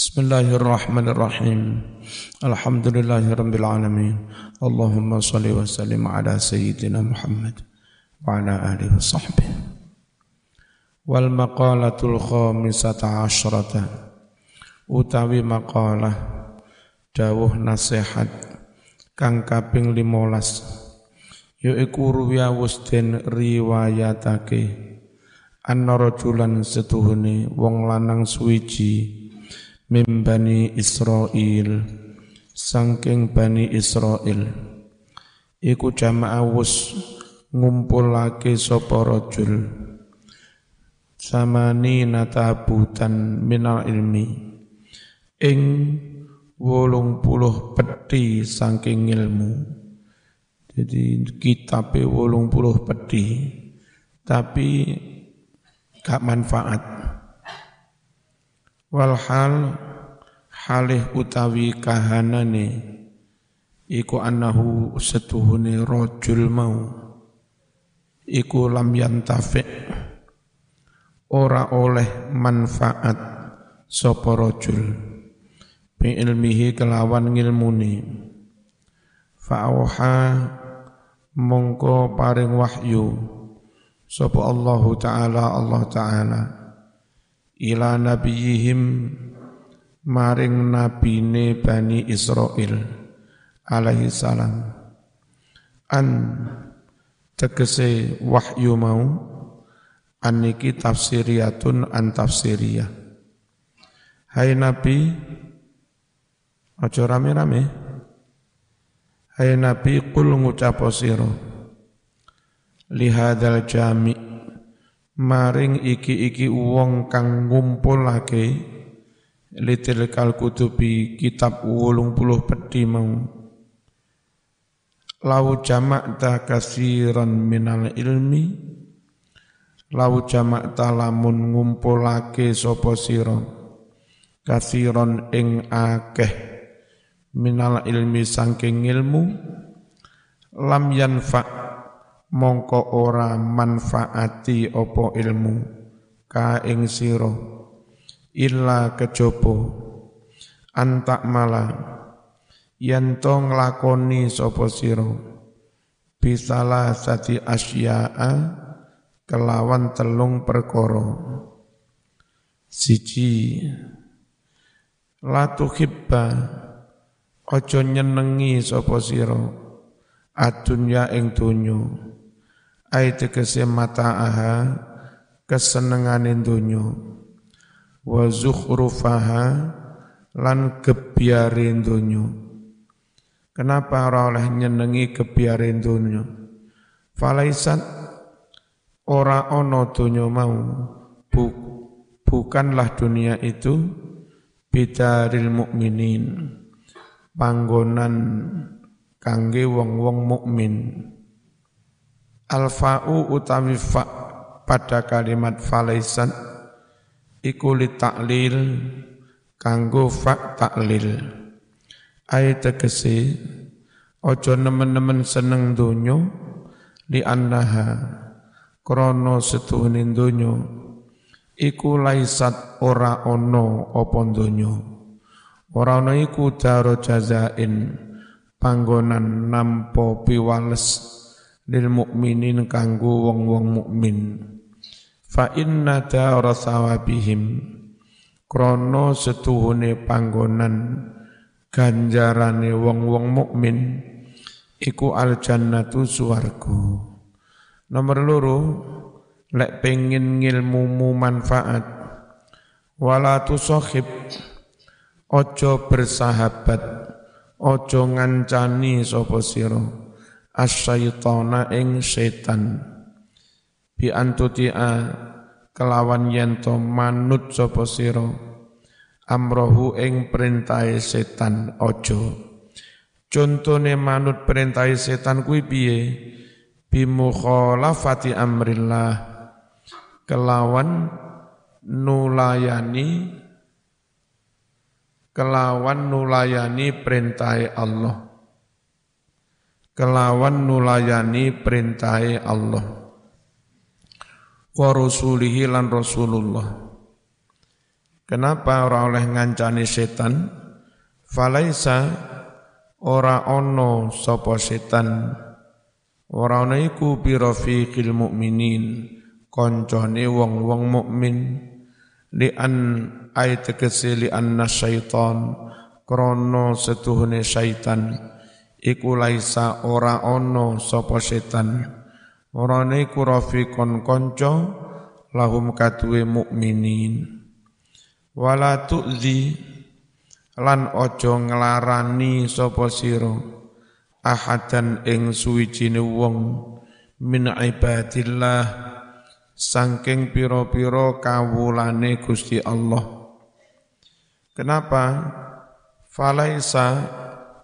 Bismillahirrahmanirrahim. Alhamdulillahirabbil Allahumma salli wa sallim ala sayyidina Muhammad wa ala alihi wa sahbihi. Wal maqalatul khamisata asyrata utawi maqalah dawuh nasihat kang kaping 15 yaiku ruwiya wis den riwayatake anna rajulan setuhune wong lanang suwiji mimbani Israel sangking Bani Israel iku jamaah wus ngumpulake sapa rajul samani natabutan minal ilmi ing wolung puluh peti saking ilmu. Jadi kitabe wolung puluh peti tapi gak manfaat Walhal halih utawi kahanane iku annahu setuhune rajul mau. Iku lam yantafi ora oleh manfaat sapa rajul. Bi ilmihi kelawan ngilmuni fa'auha mongko paring wahyu sapa Allah taala Allah taala ila nabiyihim maring nabine Bani Israel alaihi salam. An tegese wahyu mau aniki tafsiriyatun an tafsiriyah. Hai Nabi Ojo rame-rame. Hai Nabi kul ngucap sira. Lihadal jami' maring iki-iki wong kang ngumpulake litil kal kutubi kitab wolung puluh pedi mau. Lau jamak ta kasiran minal ilmi lau jamak ta lamun ngumpulake sapa sira. Kasiran ing akeh minal ilmi sangking ilmu lam yanfa' mongko ora manfaati opo ilmu ka ing sira illa kejaba. Antak mala yen to nglakoni sapa sira bisalah sati asya'a kelawan telung perkara. Siji la tuhibba aja nyenengi sapa sira adunya ing ai tegese aha kesenengane donya. Wa zukhrufaha lan kebiare donya. Kenapa ora oleh nyenengi kebiare donya? Falaisat ora ono donya mau. Bu, bukanlah dunia itu bidaril mukminin panggonan kangge wong-wong mukmin Al-fa'u utawi fa pada kalimat falaisan iku li taklil kanggo fa taklil. Ayat tegese ojo nemen-nemen seneng dunyo li annaha krono setuhune dunyo iku laisat ora ono apa dunyo. Ora ono iku daro jazain panggonan nampo piwales lil mukminin kanggo wong-wong mukmin. Fa inna dara sawabihim. Krana setuhune panggonan ganjarane wong-wong mukmin iku al jannatu swarga nomor loro lek pengin ngilmumu manfaat wala tusahib ojo bersahabat ojo ngancani sapa sira asyaitana ing setan. Bi antutia kelawan yento manut sapa sira? Amrohu ing perintahe setan ojo contone manut perintahe setan kuwi piye? Bi mukhalafati amrillah. Kelawan nulayani kelawan nulayani perintahe Allah kelawan nulayani perintahe Allah wa rasulihi lan Rasulullah Kenapa ora oleh ngancani setan? Falaisa ora ono sapa setan. Ora ono iku birafiqil mukminin, koncone wong-wong mukmin li an ay tegese li anna syaitan krono setuhune syaitan iku laisa ora ono sapa setan. Ora niku rafiqon kanca lahum kadue mukminin. Wala tu'zi lan ojo nglarani sapa sira. Ahadan ing suwijine wong min ibadillah sangking piro-piro kawulane Gusti Allah. Kenapa? Falaisa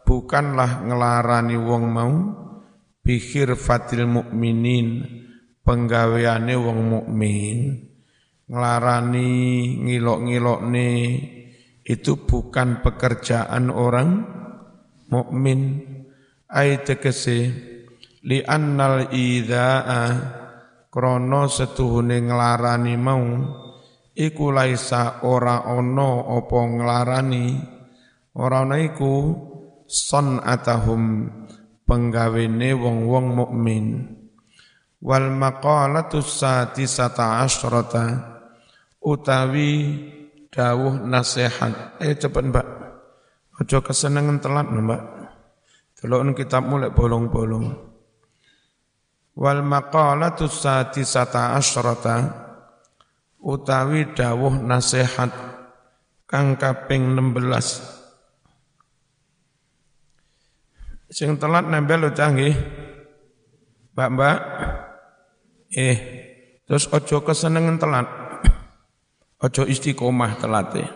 bukanlah ngelarani wong mau? Bihir fatil mukminin penggaweane wong mukmin. Ngelarani ngilok nih itu bukan pekerjaan orang mukmin. Ai tegese li annal idza'a krana setuhune nglarani mau. Iku laisa ora ana apa nglarani ora ana iku son atahum penggawene wong-wong mukmin. Wal maqalatu satisata asyrata utawi dawuh nasihat. Ayo cepet mbak. Aja kesenengan telat mbak. Delok kitab mulai bolong-bolong. Wal maqalatu satisata asyrata utawi dawuh nasihat kang kaping 16 Sing telat nempel lo canggih. Mbak-mbak. Eh, terus ojo kesenengan telat. Ojo istiqomah telat eh.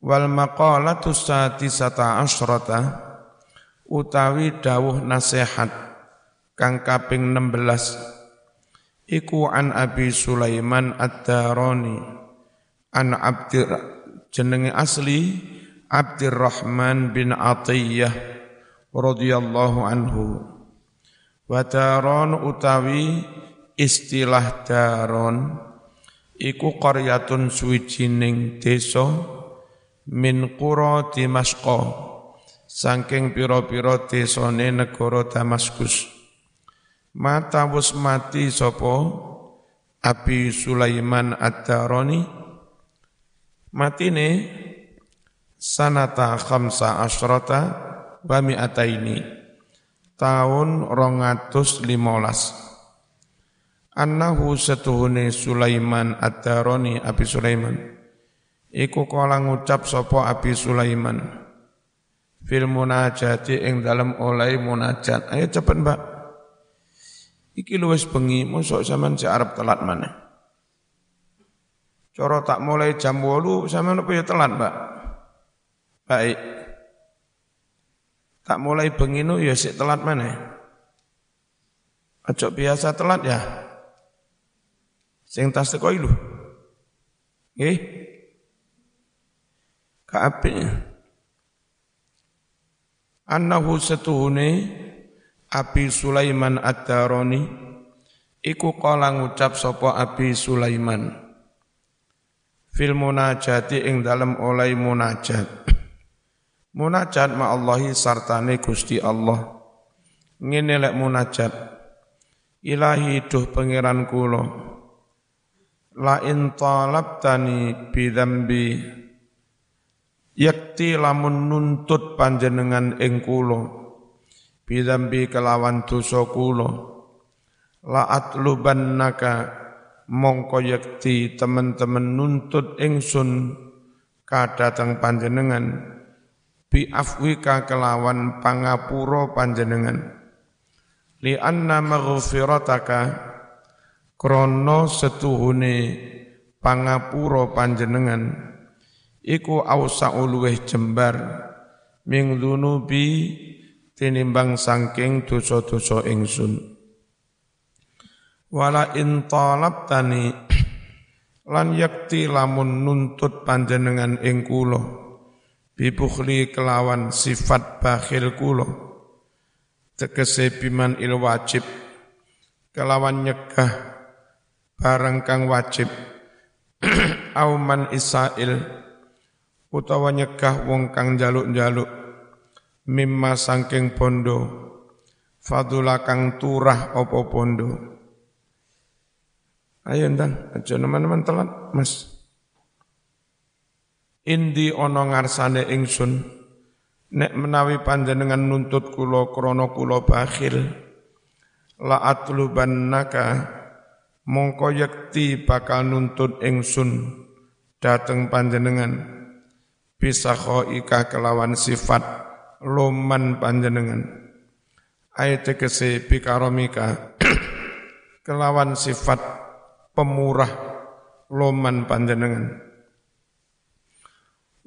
Wal maqalatu satisata asyrata utawi dawuh nasihat kang kaping 16 iku an Abi Sulaiman Ad-Darani an Abdir jenenge asli Abdurrahman bin Atiyah radhiyallahu anhu. Wa daron utawi istilah daron iku qaryatun suwijining desa min qura Dimashq saking pira-pira desane negara Damaskus. Mata wis mati sapa Abi Sulaiman Ad-Darani matine sanata khamsa asyrata wa mi'ataini tahun rongatus limolas. Annahu setuhune Sulaiman ad-Darani Abi Sulaiman. Iku kala ngucap sapa Abi Sulaiman. Fil munajati ing dalam oleh munajat. Ayo cepet Mbak. Iki luwes bengi mosok sampean si Arab telat mana Coro tak mulai jam 8 sampean apa ya telat Mbak Baik. Tak mulai benginu ya sik telat mana? Aja biasa telat ya. Sing tas teko lho. Nggih. Kaapine. Annahu setuhune Abi Sulaiman Ad-Darani iku kala ngucap sapa Abi Sulaiman fil munajati ing dalem oleh munajat Munajat ma Allahi sartane Gusti Allah. Ngene lek munajat. Ilahi duh pangeran kula. La in talabtani bidzambi yakti lamun nuntut panjenengan ing kula bidzambi kelawan dosa kula la atlubannaka mongko yakti teman-teman nuntut ingsun kadatang panjenengan bi afwika kelawan pangapura panjenengan. Li anna maghfirataka krana setuhune pangapura panjenengan. Iku ausa luweh jembar ming dunubi tinimbang sangking dosa-dosa ingsun. Wala in talabtani lan yakti lamun nuntut panjenengan ing kula bibukhli kelawan sifat bakhil kulo. Tegese biman il wajib. Kelawan nyegah barang kang wajib. Auman isail. Utawa nyegah wong kang jaluk-jaluk mimma sangking bondo. Fadula kang turah opo bondo. Ayo ndang. Aja teman-teman telat mas indi ana ngarsane ingsun. Nek menawi panjenengan nuntut kula krana kula bakhil la atlubannaka mongko yekti bakal nuntut ingsun dateng panjenengan. Bisa ika kelawan sifat loman panjenengan. Ayat tegese bikaromika kelawan sifat pemurah loman panjenengan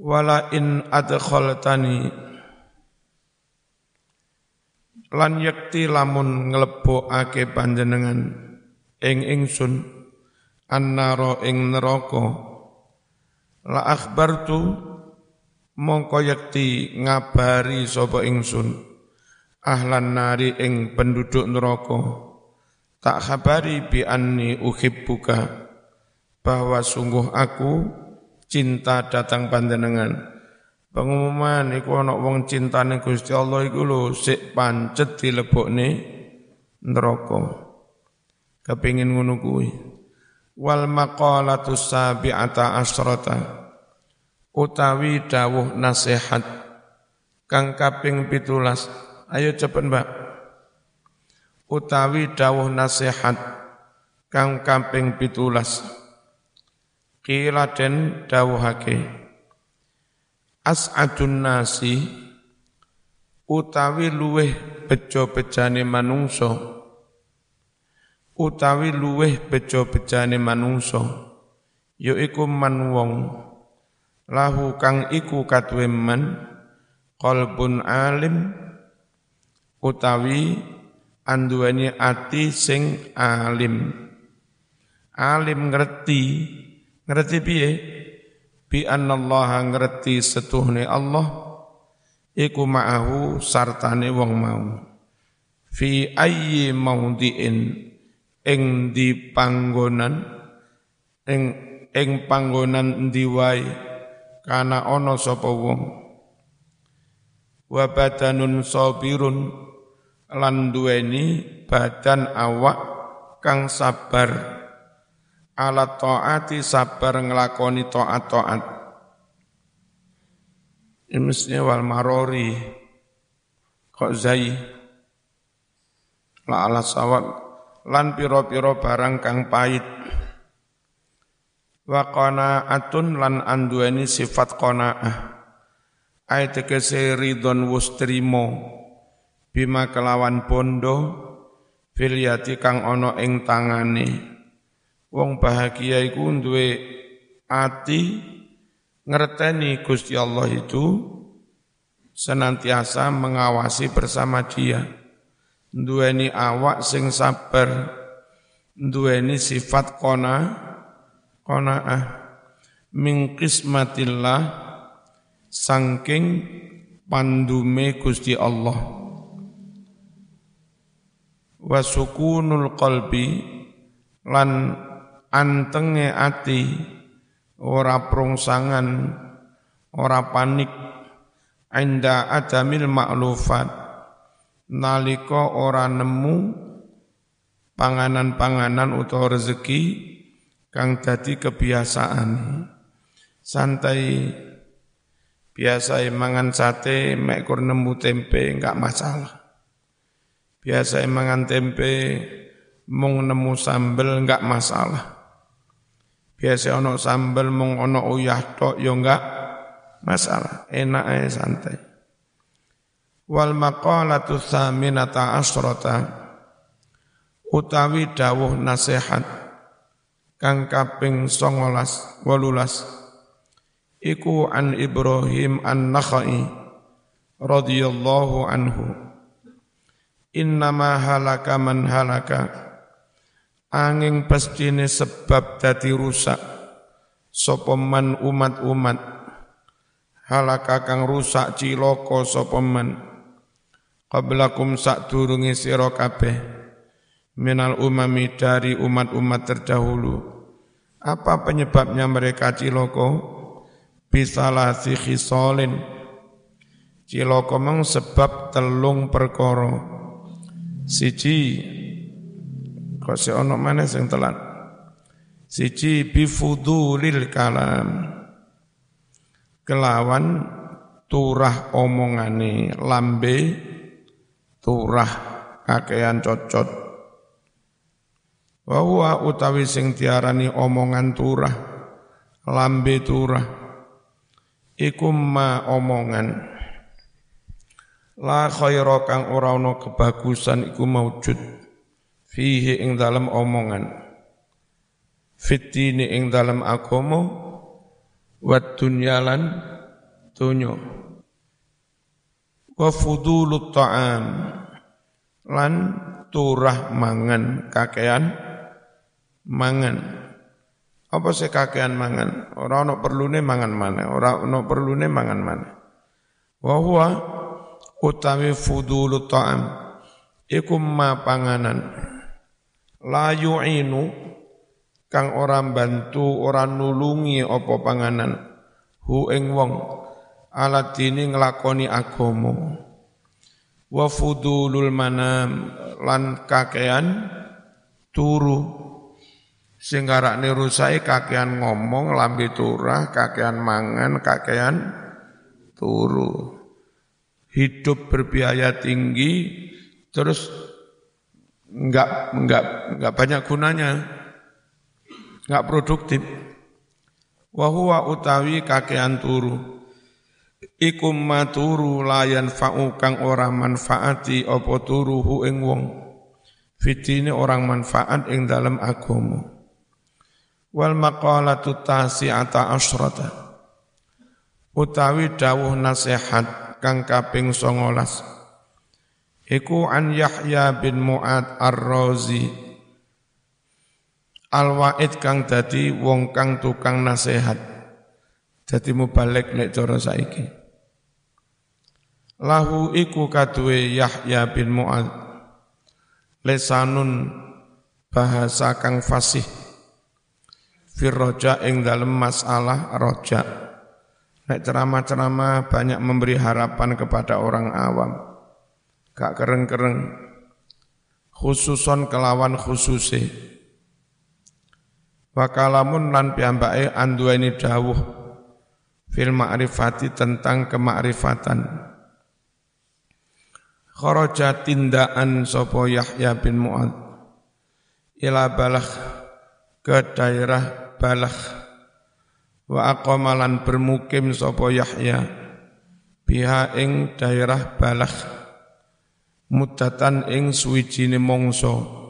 wala in adkhaltani. Lan yakti lamun nglebokake panjenengan ing ingsun annara ing neraka. La akhbartu mongko yakti ngabari sapa ingsun ahlan nari ing penduduk neraka. Tak khabari bi anni uhibbuka bahwa sungguh aku cinta datang panjenengan. Pengumuman iku ana wong cintane Gusti Allah iku lho sik pancet dilebokne neraka. Kepingin ngono kuwi. Wal maqalatus sabi'ata asrata utawi dawuh nasihat kang kaping 17. Ayo cepet Mbak. Utawi dawuh nasihat kang kaping 17. Qila den dawuhake As'adun nasi utawi luweh bejo-bejane manungso utawi luweh bejo-bejane manungsa yaiku man wong lahu kang iku katwe man qalbun alim utawi anduweni ati sing alim. Alim ngerti Ngerti piye? Bi annallaha ngerti setuhne Allah iku ma'ahu sartane wong mau. Fi ayyi maudhi'in ing di panggonan ing ing panggonan endi wae kana ana sapa wong. Wa badanun sabirun lan duweni badan awak kang sabar ala taati sabar ngelakoni taat-taat. Ini mestinya wal marori. Kok zai? La ala sawab. Lan piro-piro barang kang pahit. Wa qanaatun lan andueni sifat qanaah. Ayat tegese ridon wustrimo bima kelawan bondo filiati kang ono ing tangane Wong bahagia iku duwe ati ngerteni Gusti Allah itu senantiasa mengawasi bersama dia. Duweni awak sing sabar, duweni sifat kona konaah min qismatillah sangking pandume Gusti Allah. Wasukunul qalbi lan antenge ati ora prongsangan ora panik anda adamil maklufat. Nalika ora nemu panganan-panganan utawa rezeki kang dadi kebiasaan. Santai biasa mangan sate mek nemu tempe enggak masalah. Biasa mangan tempe mung nemu sambel enggak masalah Biasa ono sambel mung ono uyah tok yo ya enggak masalah, enak aja santai. Wal maqalatu tsaminata asrata utawi dawuh nasihat kang kaping 19 18 iku an Ibrahim an-Nakhai radhiyallahu anhu. Innama halaka man halaka angin pastine sebab dadi rusak sapa man umat-umat halaka kang rusak cilaka sapa man qablakum sadurunge sira kabeh minal umami dari umat-umat terdahulu Apa penyebabnya mereka ciloko? Bisalasi khisolin. Ciloko memang sebab telung perkoro. Siji, kok si ono mana sing telat? Siji bifudulil kalam. Kelawan turah omongane lambe turah kakean cocot wa utawi sing tiarani omongan turah lambe turah iku ma omongan la khaira kang ora ana kebagusan iku maujud fihi ing dalam omongan. Fitini ing dalam agama wa dunyalan dunyo. Wa fudulut ta'am lan turah mangan kakean mangan. Apa sih kakean mangan? Ora ono perlune mangan mana ora ono perlune mangan mana wa huwa utawi fudulut ta'am iku ma panganan la yu'inu kang ora bantu ora nulungi apa panganan. Hu ing wong alat dini ngelakoni agomo. Wa fudulul manam lan kakean turu. Sing garakne rusake kakean ngomong lambe turah kakean mangan kakean turu. Hidup berbiaya tinggi terus enggak enggak enggak banyak gunanya. Enggak produktif. Wa huwa utawi kakean turu. Ikum maturu layan fa'u kang ora manfaati apa turuhu ing wong. Fitine orang manfaat ing dalam agama wal maqalatu tasi'ata asyrata. Utawi dawuh nasihat kang kaping 19 iku an Yahya bin Mu'ad Ar-Razi. Al-Wa'id kang dadi wong kang tukang nasihat. Dadi mubalik nek cara saiki. Lahu iku kaduwe Yahya bin Mu'ad. Lesanun bahasa kang fasih. Fir roja ing dalem masalah roja. Nek ceramah-ceramah banyak memberi harapan kepada orang awam gak kereng-kereng. Khususon kelawan khususe. Wakalamun lan piyambake anduweni dawuh fil ma'rifati tentang kemakrifatan. Kharaja tindaan sapa Yahya bin Mu'ad ila Balakh ke daerah Balakh wa aqamalan bermukim sapa Yahya biha ing daerah Balakh mudatan ing suwijine mangsa.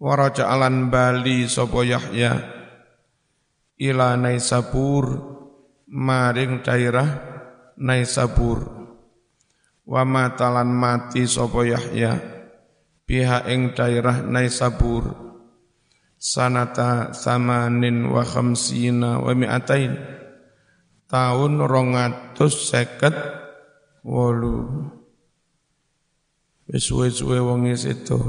Waraja alan bali sapa Yahya ila Naisabur maring daerah Naisabur. Wa matalan mati sapa Yahya biha ing daerah Naisabur. Sanata samanin wa khamsina wa mi'atain tahun rongatus seket wolu wis suwe-suwe wong itu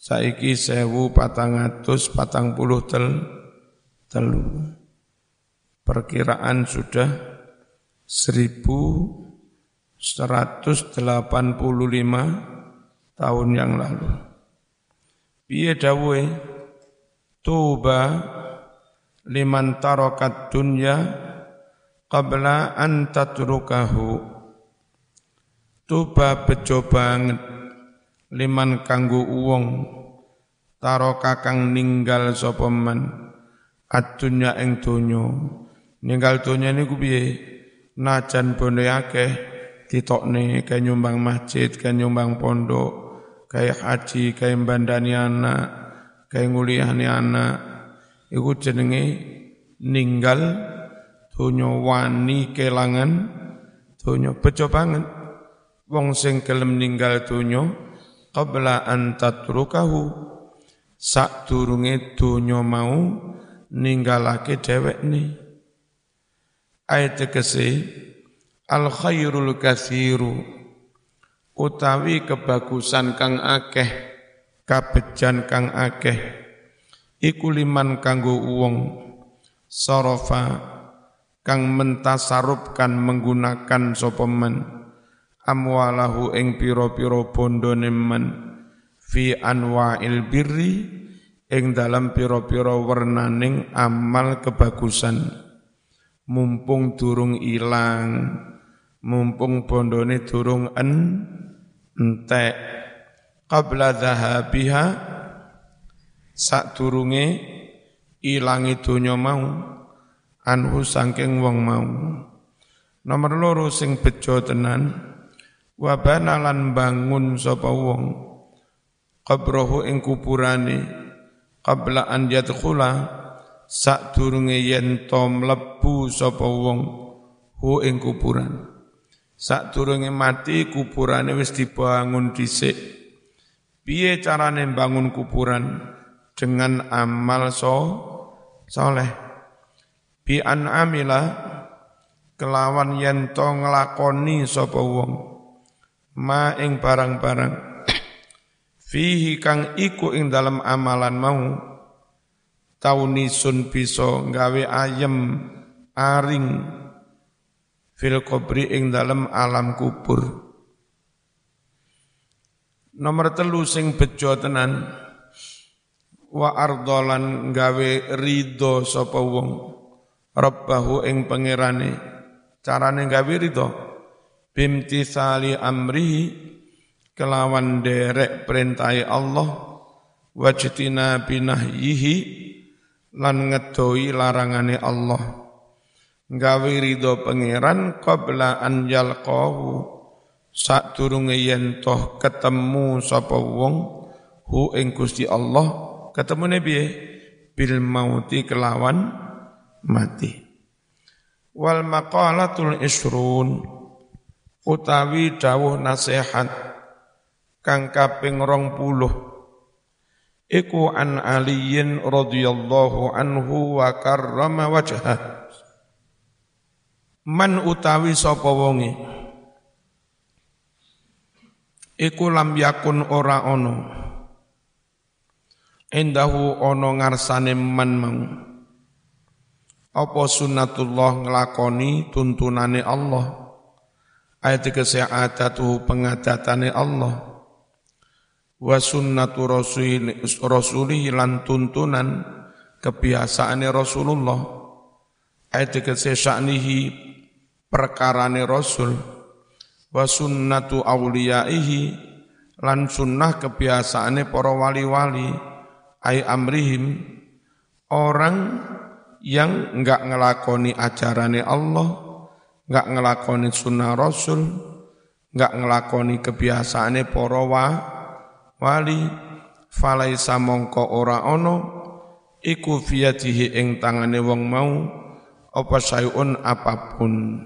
saiki sewu patang atus patang puluh tel telu perkiraan sudah seribu 185 tahun yang lalu. Piye dawuhe? Tuba liman tarakat dunya qabla an tatrukahu. Tuba bejo banget liman kanggo wong taroka kang ninggal sapa man? Adunya ing donya. Ninggal donya niku piye? Najan bone akeh ditokne kayak nyumbang masjid, kayak nyumbang pondok, kayak haji, kayak bandani anak, kayak nguliahani anak, iku jenenge ninggal dunyo wani kelangan dunyo bejo banget wong sing gelem ninggal dunyo qabla an tatrukahu sak durunge dunyo mau ninggalake dhewek ni ayat tegese al khairul kathiru utawi kebagusan kang akeh kabejan kang akeh iku liman kanggo wong sarafa kang mentasarupkan menggunakan sapa men amwalahu ing pira-pira bondone men fi anwa'il birri ing dalam pira-pira wernaning amal kebagusan. Mumpung durung ilang mumpung bondone durung en entek. Qabla dhahabiha sak durunge ilangi donya mau anhu sangking wong mau. Nomor loro sing bejo tenan wabana lan bangun sapa wong qabrahu ing kuburane qabla an yadkhula sak durunge yen to mlebu sapa wong hu ing kuburan Sadurunge mati kuburane wis dibangun dhisik. Piye carane bangun kuburan dengan amal so soleh. Bi an amila kelawan yen to nglakoni sapa wong ma ing barang-barang. Fihi kang iku ing dalam amalan mau taunisun bisa gawe ayem aring fil kubri ing dalam alam kubur. Nomor telu sing bejo tenan wa ardolan gawe ridho sapa wong. Rabbahu ing pangerane carane gawe ridho bimtisali amrihi kelawan derek perintai Allah wajtina binahyihi lan ngedoi larangane Allah. Gawe ridho pangeran qabla an yalqahu sadurunge yen toh ketemu sapa wong hu ing Gusti Allah ketemune piye? Bil mauti kelawan mati. Wal maqalatul isrun utawi dawuh nasihat kang kaping rong puluh. Iku an aliyin radhiyallahu anhu wa karrama wajhah. Man utawi sapa wonge? Iku lam yakun ora ana endahu ana ngarsane man mau. Apa sunnatullah nglakoni tuntunane Allah ayat kesehatan pengadatane Allah. Wa sunnatu rasulih lan tuntunan kebiasaane Rasulullah. Ayat kesehatan perkarane Rasul. Wa sunnatu awliyaihi lan sunnah kebiasaane para wali-wali ai amrihim. Orang yang enggak ngelakoni ajarane Allah, enggak ngelakoni sunnah Rasul, enggak ngelakoni kebiasaane para wali, falaisa mongko ora ono iku fiyatihi ing tangane wong mau apa sayun apa pun.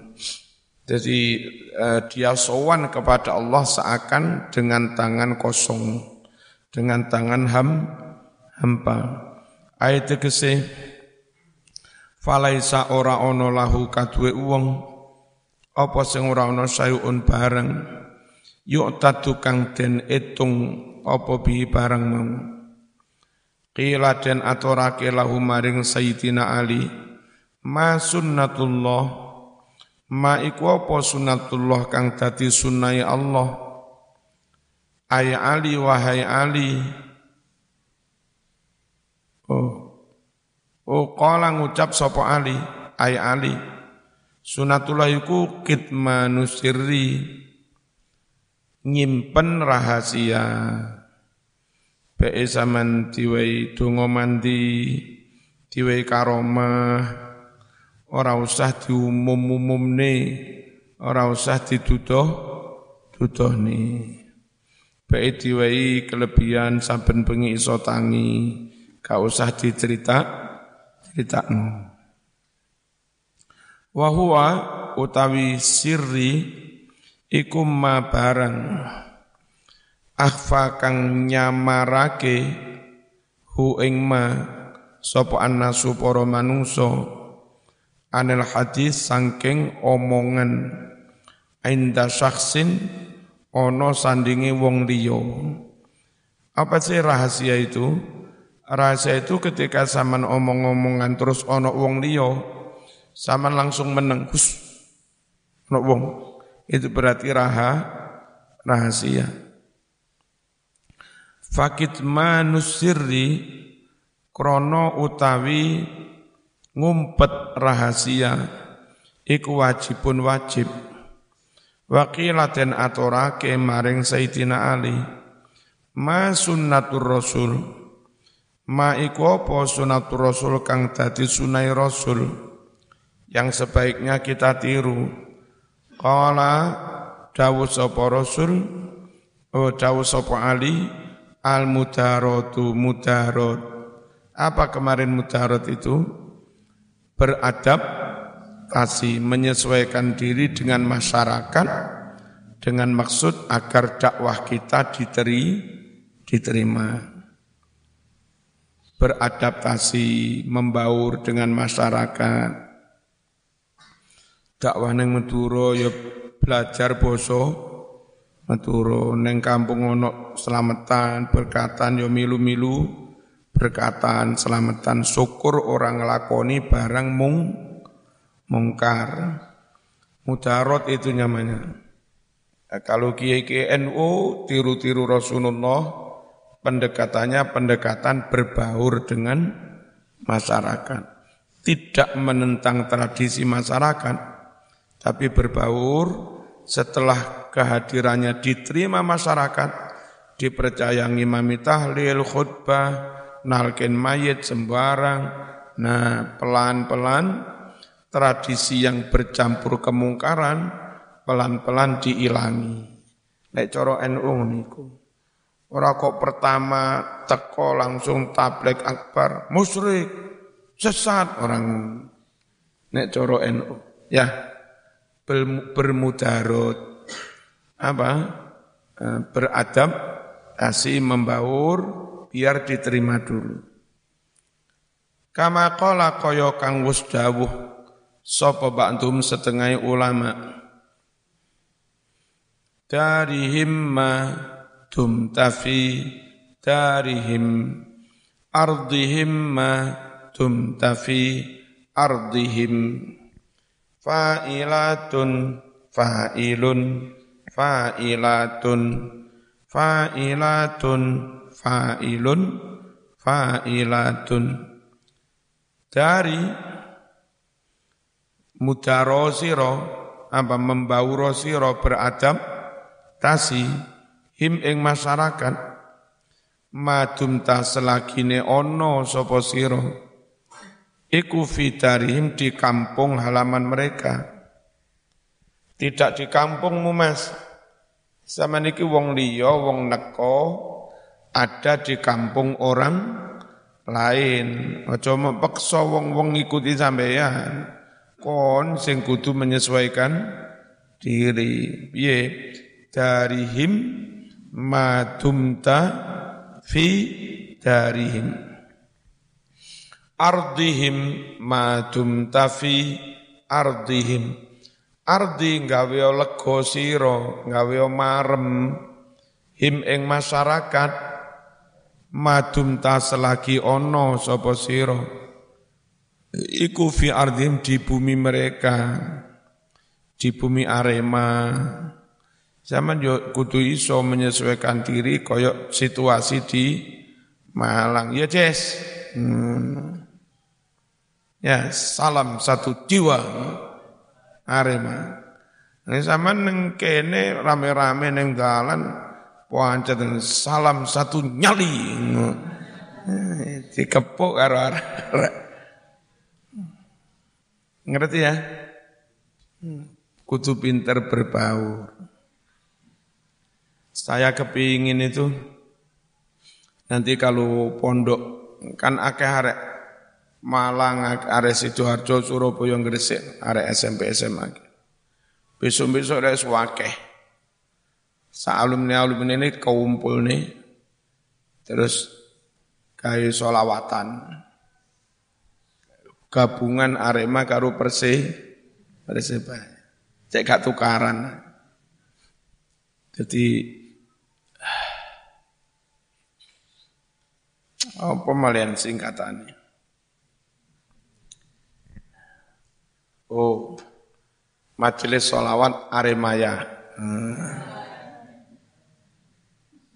Jadi eh, dia sowan kepada Allah seakan dengan tangan kosong, dengan tangan ham hampa. Ayat kese falaisa ora ono lahu kadue wong apa sing ora ono sayun bareng? Yuk tukang den etung apa bi bareng mau. Qila den aturake lahu maring Sayyidina Ali ma sunnatullah? Ma iku apa sunnatullah kang dadi sunnah Allah? Ay ali wahai ali. Oh. Oh qala ngucap sapa ali? Ay ali sunnatullah iku kitmanu sirri nyimpen rahasia Bae zaman diwai donga mandi, diwai karomah, ora usah diumum-umumne, ora usah diduduh-duduhne. Baik diwai kelebihan saben bengi iso tangi, gak usah dicerita critakno. Wa huwa utawi sirri iku ma barang akhfa kang nyamarake hu ing ma sapa annasu para manungsa anil hadis sangking omongan inda syaksin ono sandingi wong liyo. Apa sih rahasia itu? Rahasia itu ketika zaman omong-omongan terus ono wong liya, zaman langsung meneng, hus. Itu berarti raha, rahasia. Fakit manusirri krono utawi ngumpet rahasia iku wajibun wajib wakilaten atorake maring Sayyidina Ali ma sunnatur rasul ma iku apa sunnatur rasul kang dadi sunai rasul yang sebaiknya kita tiru qala dawuh sapa rasul oh dawuh sapa Ali al mudaratu mudarat apa kemarin mudarat itu beradaptasi, menyesuaikan diri dengan masyarakat dengan maksud agar dakwah kita diteri, diterima. Beradaptasi, membaur dengan masyarakat. Dakwah neng Madura ya belajar boso Madura neng kampung ono selamatan berkatan ya milu-milu berkatan selamatan syukur orang ngelakoni barang mung mungkar. Mudarot itu namanya. Nah, kalau kiai kiai NU tiru-tiru Rasulullah, pendekatannya pendekatan berbaur dengan masyarakat. Tidak menentang tradisi masyarakat, tapi berbaur setelah kehadirannya diterima masyarakat, dipercaya ngimami tahlil, khutbah, nalkin mayit sembarang. Nah, pelan-pelan tradisi yang bercampur kemungkaran pelan-pelan diilangi. Nek coro NU niku. Ora kok pertama teko langsung tablik akbar, musyrik, sesat orang nek coro NU. Ya, bermudarot apa? Eh, beradab, kasih membaur biar diterima dulu. Kama qala kaya kang wus dawuh sapa ba'dhum setengah ulama darihim ma tumtafi darihim ardihim ma tumtafi ardihim fa'ilatun fa'ilun fa'ilatun fa'ilatun fa'ilun fa'ilatun. Dari mudaro siro apa membauro siro beradab tasi him ing masyarakat madum ta selagine ono sopo siro iku fitarihim di kampung halaman mereka. Tidak di kampungmu mas. Sama niki wong liya wong neko ada di kampung orang lain. Aja mepeksa wong-wong ngikuti sampeyan. Kon sing kudu menyesuaikan diri. Piye? Darihim madumta fi darihim ardihim madumta fi ardihim. Ardi gawe lega sira gawe marem. Him ing masyarakat madumta selagi ono sapa sira. Iku fi ardim di bumi mereka di bumi Arema. Zaman yo kudu iso menyesuaikan diri koyok situasi di Malang. Ya Jess. Hmm. Ya salam satu jiwa Arema ini sama neng kene rame-rame neng dalan pancet salam satu nyali dikepuk karo arah Ngerti ya? Kutu pinter berbaur. Saya kepingin itu nanti kalau pondok kan akeh arek Malang, arek Sidoarjo, Surabaya, Gresik, arek SMP SMA. Besok-besok ada suwakeh. Sa alumni alumni ini kumpul nih, terus kayak solawatan gabungan Arema karo Persih Persibaya. Cek gak tukaran. Jadi Apa malian singkatannya? Oh, Majelis Solawat Aremaya. Hmm.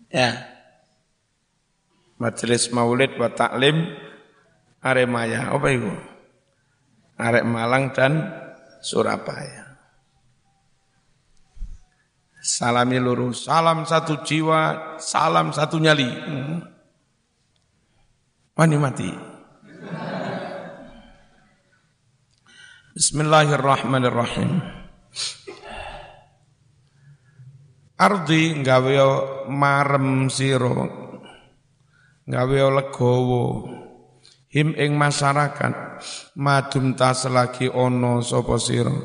Ya. Majelis Maulid wa Taklim Aremaya. Apa itu? Arek Malang dan Surabaya. Salami lurus, salam satu jiwa, salam satu nyali. Hmm. Wani mati. Bismillahirrahmanirrahim. Ardi gawe marem sira. Gawe legowo. Him ing masyarakat madum ta selagi ana sapa sira.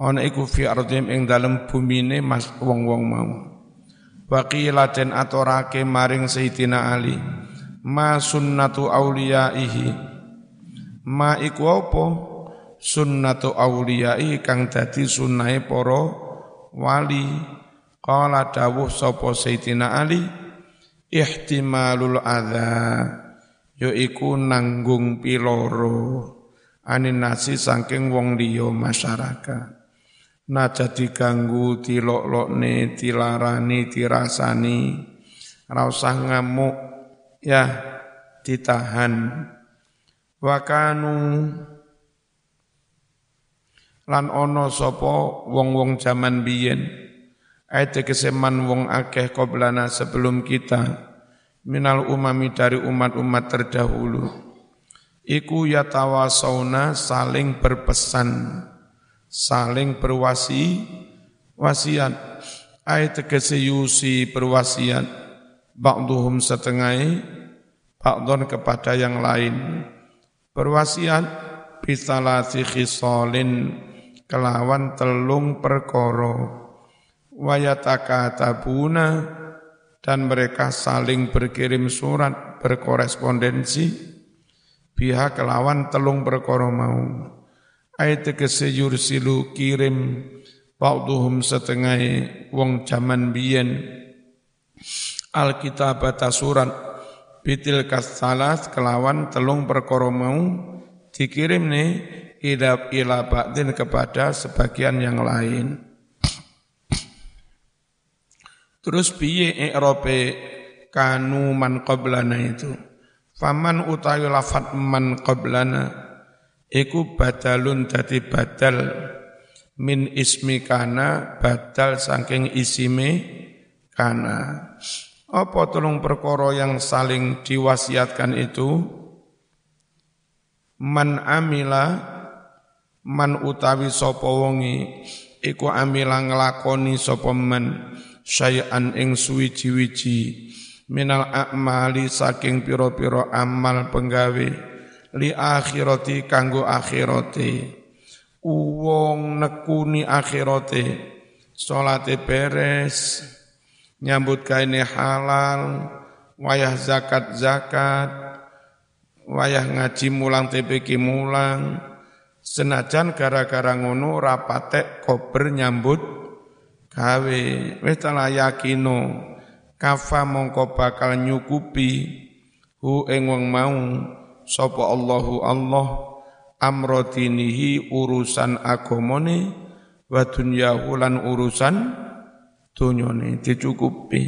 Ana iku fi ardim ing dalem bumine mas wong-wong mau. Waqila den atorake maring Sayyidina Ali. Ma sunnatu auliyaihi. Ma iku apa? Sunnatu awliyai kang dadi sunnahe para wali. Qala dawuh sapa Sayyidina Ali ihtimalul adza yaiku nanggung piloro anin nasi saking wong liya masyarakat. Naja diganggu dilok-lokne dilarani dirasani ora usah ngamuk ya ditahan. Wakanu lan ana sapa wong-wong jaman biyen? Ayat keseman wong akeh qoblana sebelum kita minal umami dari umat-umat terdahulu. Iku yatawasawna saling berpesan saling berwasi wasiat. Ayat yusi berwasiat ba'duhum setengah ba'don kepada yang lain. Berwasiat bisalasi khisalin kelawan telung perkoro wayataka tabuna dan mereka saling berkirim surat berkorespondensi. Pihak kelawan telung perkoro mau. Ayat kesejur silu kirim ba'duhum setengah wong jaman biyen. Alkitab surat bitil kasalas kelawan telung perkoro mau. Dikirim nih ila ila kepada sebagian yang lain. Terus piye i'rabe kanu man qablana itu? Faman utawi lafat man qablana iku badalun dadi badal min ismi kana badal saking isime kana. Apa tolong perkara yang saling diwasiatkan itu? Man amila man utawi sapa wonge iku amila nglakoni sapa man syai'an ing suwiji-wiji minal a'mali saking pira-pira amal penggawe li akhirati kanggo akhirate. Wong nekuni akhirate salate beres nyambut kaine halal wayah zakat zakat wayah ngaji mulang TPK mulang Senajan gara-gara ngono rapatek kober nyambut gawe. Wis telah yakino kafa mongko bakal nyukupi. Hu ing wong mau sapa Allahu Allah amrodinihi urusan agamane wa dunyahu lan urusan dunyane dicukupi.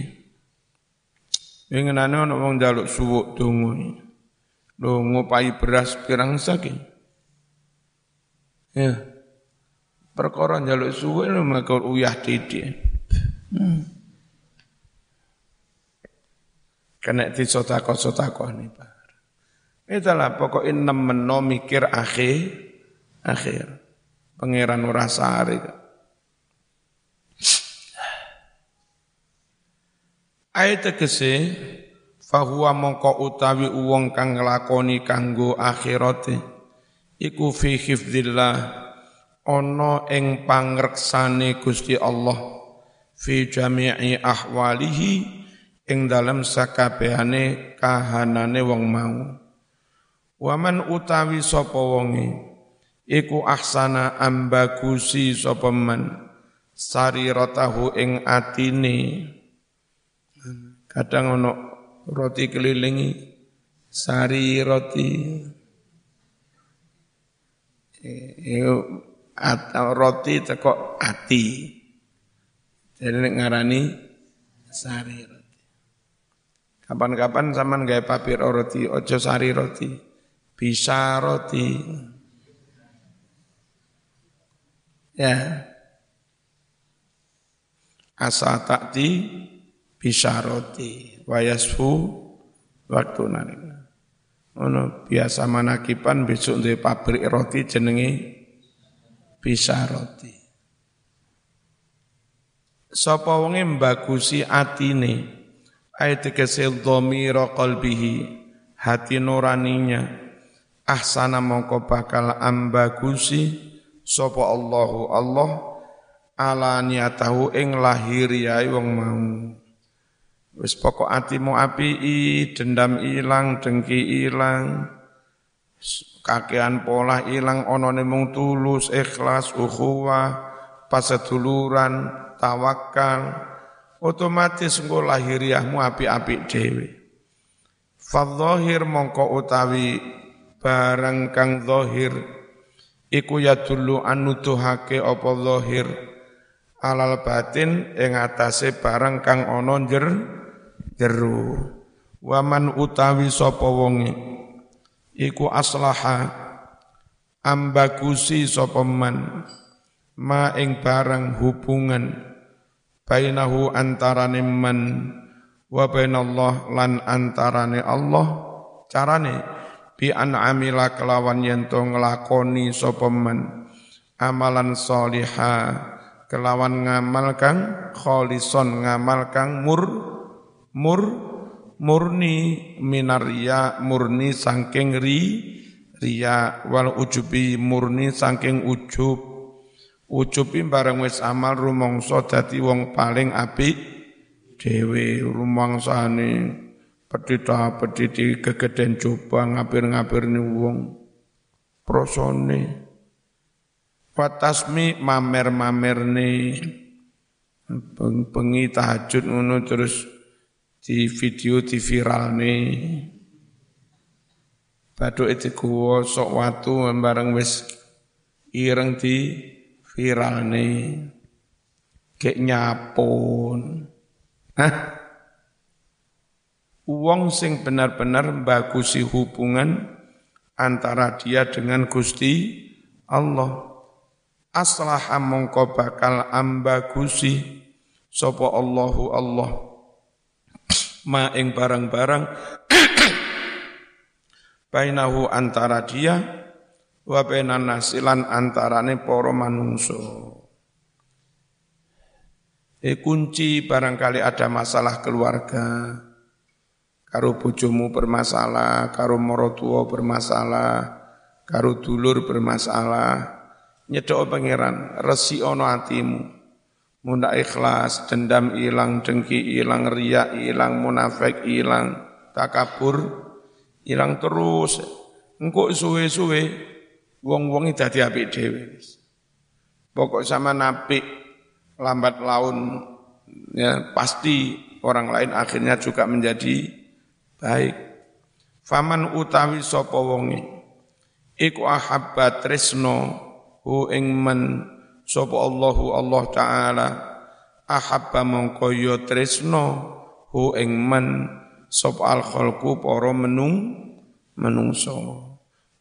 Ingenane ana wong njaluk suwuk donga. Lho ngopai beras pirang saking Ya. Perkara njaluk suwe lho maka uyah titik. Hmm. Kena di sotako-sotako nih Pak. Itulah pokok nemeno mikir akhir, akhir. Pangeran Urasari. Ayat tegese fahuwa mongko utawi uwong kang nglakoni kanggo akhirate iku fi hifdzillah ana ing pangreksane Gusti Allah fi jami'i ahwalihi ing dalam sakabehane kahanane wong mau. Waman utawi sapa wonge iku ahsana ambagusi sapa man sariratahu ing atine. Kadang ana roti kelilingi sari roti atau roti teko ati. Jadi ngarani sari roti. Kapan-kapan zaman gaya papir roti ojo sari roti. Bisa roti. Ya. Asa takti bisa roti. Wayasfu waktu nanti Ono biasa manakipan besok di pabrik roti jenenge bisa roti. Sapa wonge mbagusi atine? Ayat kesil dhamira qalbihi hati nuraninya ahsana mongko bakal ambagusi sapa Allahu Allah ala niatahu ing lahiriai wong mau Wis pokok atimu api, dendam ilang, dengki ilang, kakean pola ilang, onone mung tulus, ikhlas, ukhuwah, paseduluran, tawakal, otomatis engko lahiriahmu api-api dhewe. Fadhahir mongko utawi barang kang zahir iku ya dulu anutuhake apa zahir. Alal batin ing atase barang kang ana jer jeru. Waman utawi sapa wonge iku aslaha ambagusi sapa man ma ing barang hubungan bainahu antarane man wa bainallah lan antarane Allah carane bi an amila kelawan yen to nglakoni sapa man amalan salihah kelawan ngamal kang kholison ngamal kang mur mur murni minaria murni sangking ri ria wal ujubi murni sangking ujub. Ujubi bareng wis amal rumangsa dadi wong paling apik dhewe. Rumangsane pedhita pedhiti kegeden coba ngapir-ngapirne wong. Prosone. Patasmi mamer-mamerne bengi tahajud ngono terus di video di viral nih Baduk itu kuwo sok watu bareng wis ireng di viral nih kayak nyapun Hah? Uang sing benar-benar bagusi hubungan antara dia dengan Gusti Allah. Aslaha mongko bakal ambagusi sopo Allahu Allah ma ing barang-barang bainahu antara dia wa bainan nasilan antarane para manungso e kunci barangkali ada masalah keluarga karo bojomu bermasalah karo morotuo bermasalah karo dulur bermasalah nyedok pangeran resi ono atimu Munda ikhlas, dendam hilang, dengki hilang, riak hilang, munafik hilang, takabur hilang terus. Engkau suwe-suwe, wong-wong dadi apik dhewe. Pokok sama nabi lambat laun ya pasti orang lain akhirnya juga menjadi baik. Faman utawi sapa wonge iku ahabba tresno hu ing men sapa Allahu Allah taala ahabba mongko ya tresno hu ing man sapa al khalqu para menung menungso.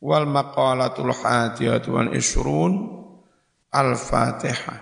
Wal maqalatul hadiyatu wan isrun al fatihah